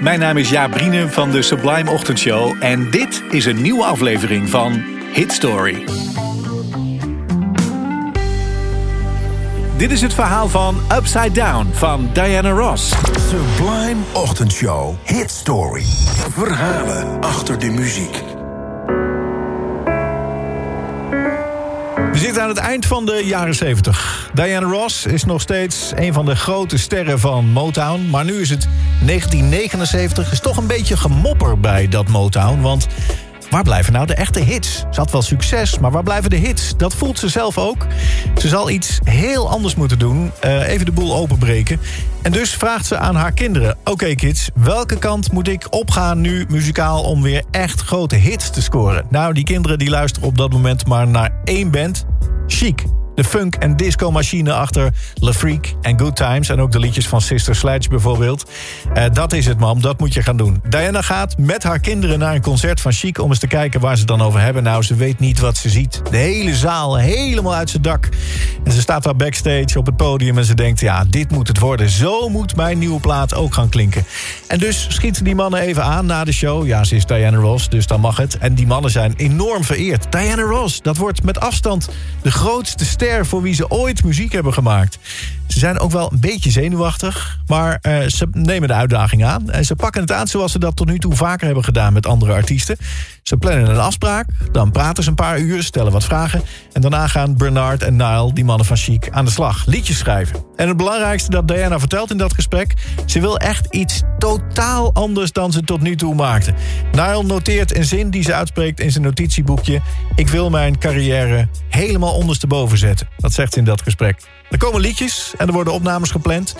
Mijn naam is Jaap Brienen van de Sublime Ochtendshow en dit is een nieuwe aflevering van Hit Story. Dit is het verhaal van Upside Down van Diana Ross. Sublime Ochtendshow Hit Story. Verhalen achter de muziek. Aan het eind van de jaren 70. Diana Ross is nog steeds een van de grote sterren van Motown. Maar nu is het 1979. Is toch een beetje gemopper bij dat Motown. Want waar blijven nou de echte hits? Ze had wel succes, maar waar blijven de hits? Dat voelt ze zelf ook. Ze zal iets heel anders moeten doen. Uh, even de boel openbreken. En dus vraagt ze aan haar kinderen... Oké kids, welke kant moet ik opgaan nu muzikaal... om weer echt grote hits te scoren? Nou, die kinderen die luisteren op dat moment maar naar één band. Chic de funk- en disco-machine achter Le Freak en Good Times... en ook de liedjes van Sister Sledge bijvoorbeeld. Uh, dat is het, mam. Dat moet je gaan doen. Diana gaat met haar kinderen naar een concert van Chic... om eens te kijken waar ze dan over hebben. Nou, ze weet niet wat ze ziet. De hele zaal helemaal uit zijn dak. En ze staat daar backstage op het podium en ze denkt... ja, dit moet het worden. Zo moet mijn nieuwe plaat ook gaan klinken. En dus schieten die mannen even aan na de show. Ja, ze is Diana Ross, dus dan mag het. En die mannen zijn enorm vereerd. Diana Ross, dat wordt met afstand de grootste ster voor wie ze ooit muziek hebben gemaakt. Ze zijn ook wel een beetje zenuwachtig, maar uh, ze nemen de uitdaging aan. En ze pakken het aan zoals ze dat tot nu toe vaker hebben gedaan met andere artiesten. Ze plannen een afspraak, dan praten ze een paar uur, stellen wat vragen... en daarna gaan Bernard en Nile, die mannen van Chic, aan de slag. Liedjes schrijven. En het belangrijkste dat Diana vertelt in dat gesprek... ze wil echt iets totaal anders dan ze tot nu toe maakte. Nile noteert een zin die ze uitspreekt in zijn notitieboekje... ik wil mijn carrière helemaal ondersteboven zetten. Dat zegt ze in dat gesprek. Er komen liedjes en er worden opnames gepland.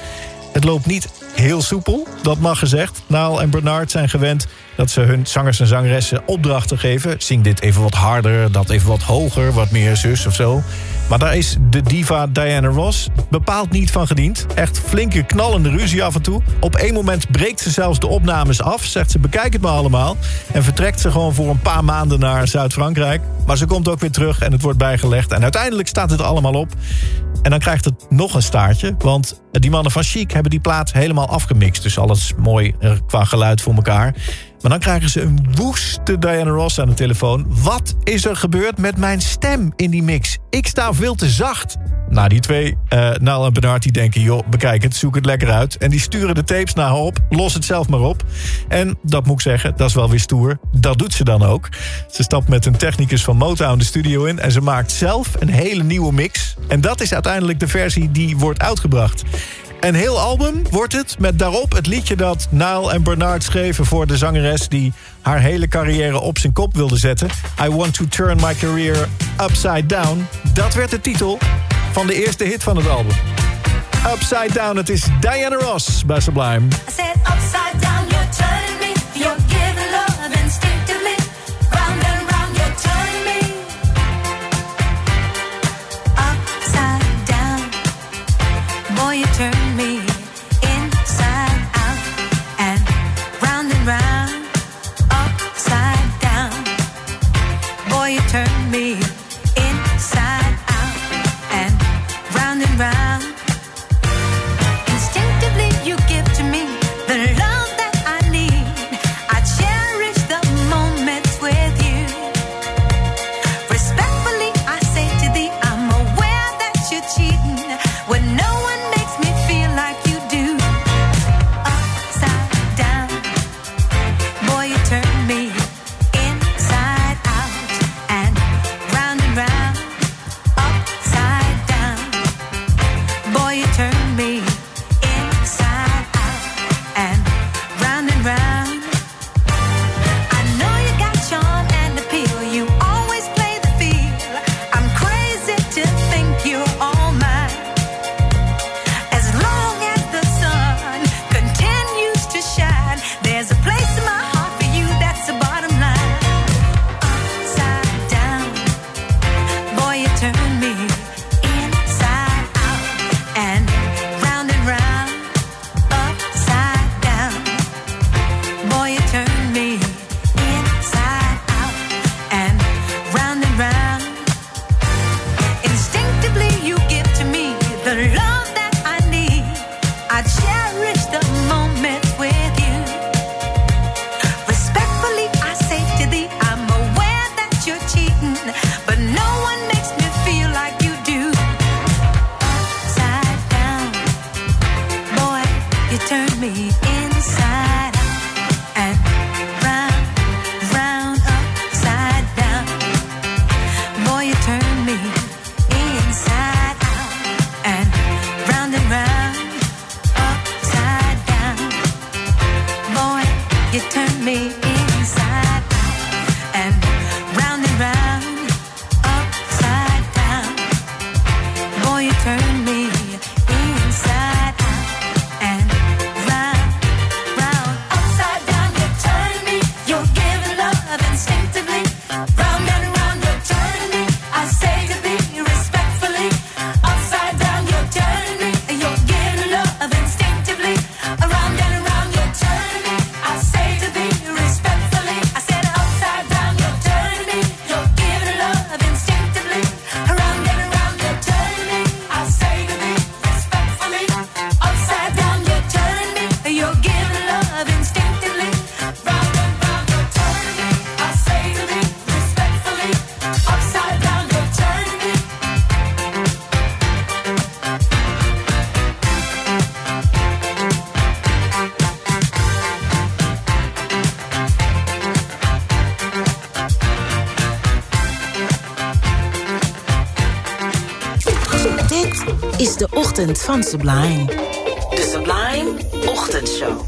Het loopt niet heel soepel, dat mag gezegd. Naal en Bernard zijn gewend dat ze hun zangers en zangeressen opdrachten geven. Zing dit even wat harder, dat even wat hoger, wat meer zus of zo. Maar daar is de diva Diana Ross bepaald niet van gediend. Echt flinke knallende ruzie af en toe. Op één moment breekt ze zelfs de opnames af. Zegt ze bekijk het maar allemaal. En vertrekt ze gewoon voor een paar maanden naar Zuid-Frankrijk. Maar ze komt ook weer terug en het wordt bijgelegd. En uiteindelijk staat het allemaal op. En dan krijgt het nog een staartje. Want die mannen van Chic hebben die plaat helemaal afgemixt. Dus alles mooi qua geluid voor elkaar. Maar dan krijgen ze een woeste Diana Ross aan de telefoon. Wat is er gebeurd met mijn stem in die mix? Ik sta veel te zacht. Nou, die twee, uh, Nal en Bernard, die denken... joh, bekijk het, zoek het lekker uit. En die sturen de tapes naar haar op, los het zelf maar op. En, dat moet ik zeggen, dat is wel weer stoer. Dat doet ze dan ook. Ze stapt met een technicus van Motown de studio in... en ze maakt zelf een hele nieuwe mix. En dat is uiteindelijk de versie die wordt uitgebracht. Een heel album wordt het, met daarop het liedje dat Nile en Bernard schreven... voor de zangeres die haar hele carrière op zijn kop wilde zetten. I Want to Turn My Career Upside Down. Dat werd de titel van de eerste hit van het album. Upside Down, het is Diana Ross bij Sublime. you turn me you turn me is de ochtend van Sublime. De Sublime Ochtendshow.